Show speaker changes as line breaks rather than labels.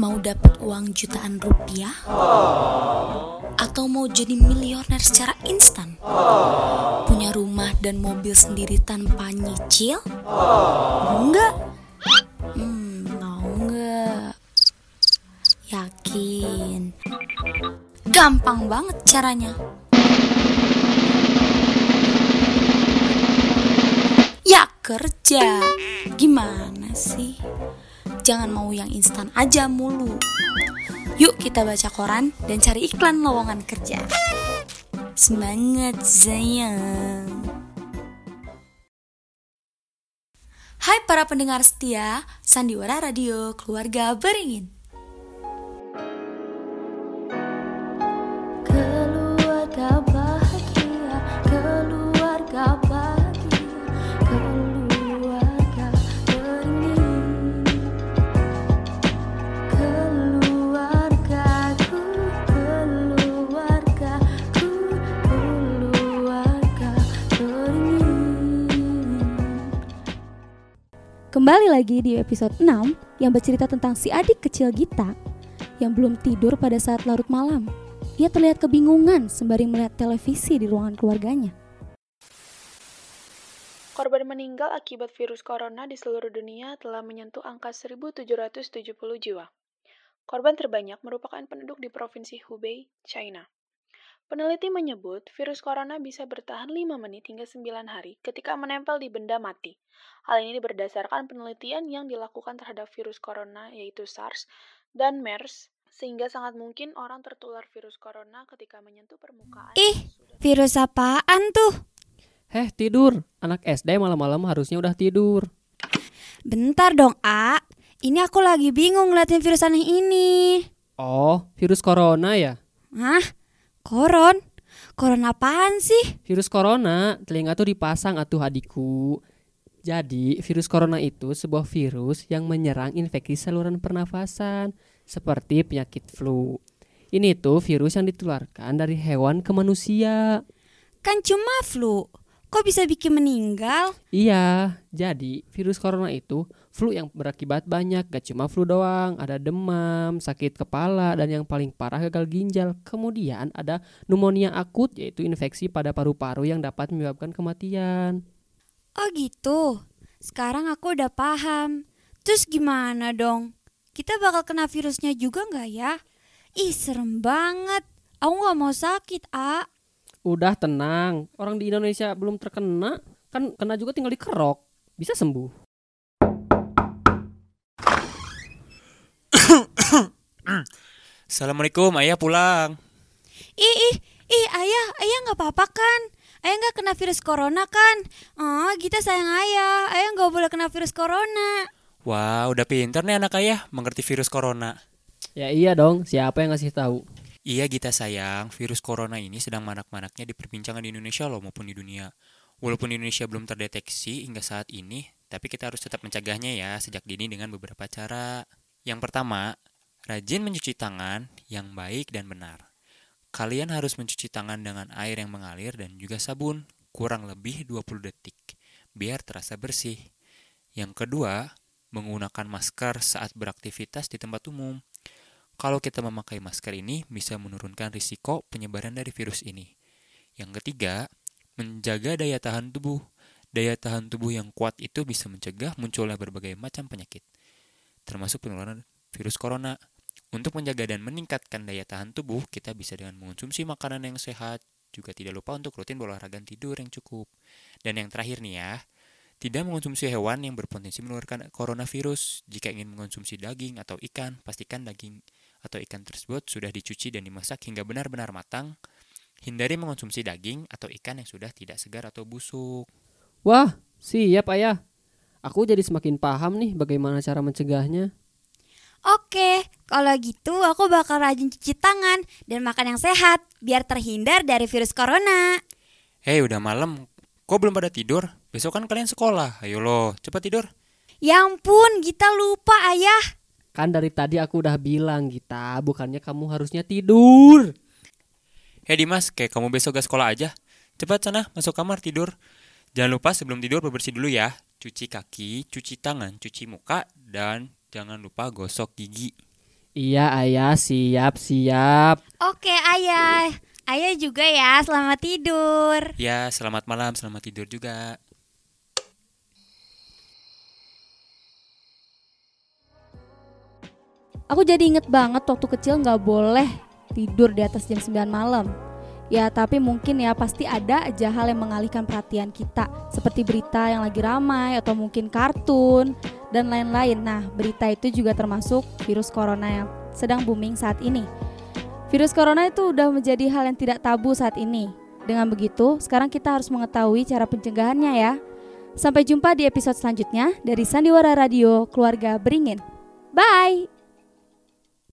Mau dapat uang jutaan rupiah? Atau mau jadi miliuner secara instan? Punya rumah dan mobil sendiri tanpa nyicil? Mau nggak? Hmm, mau nggak? Yakin? Gampang banget caranya. Ya kerja. Gimana sih? Jangan mau yang instan aja mulu. Yuk kita baca koran dan cari iklan lowongan kerja. Semangat sayang. Hai para pendengar setia, Sandiwara Radio Keluarga Beringin.
Kembali lagi di episode 6 yang bercerita tentang si adik kecil Gita yang belum tidur pada saat larut malam. Ia terlihat kebingungan sembari melihat televisi di ruangan keluarganya.
Korban meninggal akibat virus corona di seluruh dunia telah menyentuh angka 1.770 jiwa. Korban terbanyak merupakan penduduk di Provinsi Hubei, China. Peneliti menyebut virus corona bisa bertahan 5 menit hingga 9 hari ketika menempel di benda mati. Hal ini berdasarkan penelitian yang dilakukan terhadap virus corona yaitu SARS dan MERS, sehingga sangat mungkin orang tertular virus corona ketika menyentuh permukaan.
Ih, Virus apaan tuh?
Heh, tidur. Anak SD malam-malam harusnya udah tidur.
Bentar dong, A. Ini aku lagi bingung ngeliatin virus aneh ini.
Oh, virus corona ya?
Hah? Koron? Koron apaan sih?
Virus corona, telinga tuh dipasang atuh adikku. Jadi, virus corona itu sebuah virus yang menyerang infeksi saluran pernafasan, seperti penyakit flu. Ini tuh virus yang ditularkan dari hewan ke manusia.
Kan cuma flu. Kok bisa bikin meninggal?
Iya, jadi virus corona itu flu yang berakibat banyak, gak cuma flu doang, ada demam, sakit kepala, dan yang paling parah gagal ginjal. Kemudian ada pneumonia akut, yaitu infeksi pada paru-paru yang dapat menyebabkan kematian.
Oh gitu. Sekarang aku udah paham. Terus gimana dong? Kita bakal kena virusnya juga nggak ya? Ih serem banget. Aku nggak mau sakit, A.
Udah tenang, orang di Indonesia belum terkena, kan kena juga tinggal dikerok, bisa sembuh.
Assalamualaikum, ayah pulang.
Ih, ih, ih, ayah, ayah nggak apa-apa kan? Ayah nggak kena virus corona kan? Oh, kita sayang ayah. Ayah nggak boleh kena virus corona.
Wah, udah pinter nih anak ayah mengerti virus corona.
Ya iya dong, siapa yang ngasih tahu?
Iya kita sayang, virus corona ini sedang manak-manaknya diperbincangkan di Indonesia loh maupun di dunia. Walaupun Indonesia belum terdeteksi hingga saat ini, tapi kita harus tetap mencegahnya ya sejak dini dengan beberapa cara. Yang pertama, rajin mencuci tangan yang baik dan benar. Kalian harus mencuci tangan dengan air yang mengalir dan juga sabun, kurang lebih 20 detik, biar terasa bersih. Yang kedua, menggunakan masker saat beraktivitas di tempat umum. Kalau kita memakai masker ini bisa menurunkan risiko penyebaran dari virus ini. Yang ketiga, menjaga daya tahan tubuh. Daya tahan tubuh yang kuat itu bisa mencegah munculnya berbagai macam penyakit, termasuk penularan virus corona. Untuk menjaga dan meningkatkan daya tahan tubuh, kita bisa dengan mengonsumsi makanan yang sehat, juga tidak lupa untuk rutin berolahraga dan tidur yang cukup. Dan yang terakhir nih ya, tidak mengonsumsi hewan yang berpotensi menularkan coronavirus. Jika ingin mengonsumsi daging atau ikan, pastikan daging atau ikan tersebut sudah dicuci dan dimasak hingga benar-benar matang. Hindari mengonsumsi daging atau ikan yang sudah tidak segar atau busuk.
Wah, siap ayah. Aku jadi semakin paham nih bagaimana cara mencegahnya.
Oke, kalau gitu aku bakal rajin cuci tangan dan makan yang sehat biar terhindar dari virus corona.
Hei, udah malam. Kok belum pada tidur? Besok kan kalian sekolah. Ayo loh, cepat tidur.
Ya ampun, kita lupa ayah.
Kan dari tadi aku udah bilang Gita, bukannya kamu harusnya tidur.
Hei Dimas, kayak kamu besok gak sekolah aja. Cepat sana, masuk kamar tidur. Jangan lupa sebelum tidur bebersih dulu ya. Cuci kaki, cuci tangan, cuci muka, dan jangan lupa gosok gigi.
Iya ayah siap siap.
Oke ayah. Ayah juga ya, selamat tidur.
Ya, selamat malam, selamat tidur juga.
Aku jadi inget banget waktu kecil nggak boleh tidur di atas jam 9 malam. Ya tapi mungkin ya pasti ada aja hal yang mengalihkan perhatian kita. Seperti berita yang lagi ramai atau mungkin kartun dan lain-lain. Nah berita itu juga termasuk virus corona yang sedang booming saat ini. Virus corona itu udah menjadi hal yang tidak tabu saat ini. Dengan begitu sekarang kita harus mengetahui cara pencegahannya ya. Sampai jumpa di episode selanjutnya dari Sandiwara Radio Keluarga Beringin. Bye!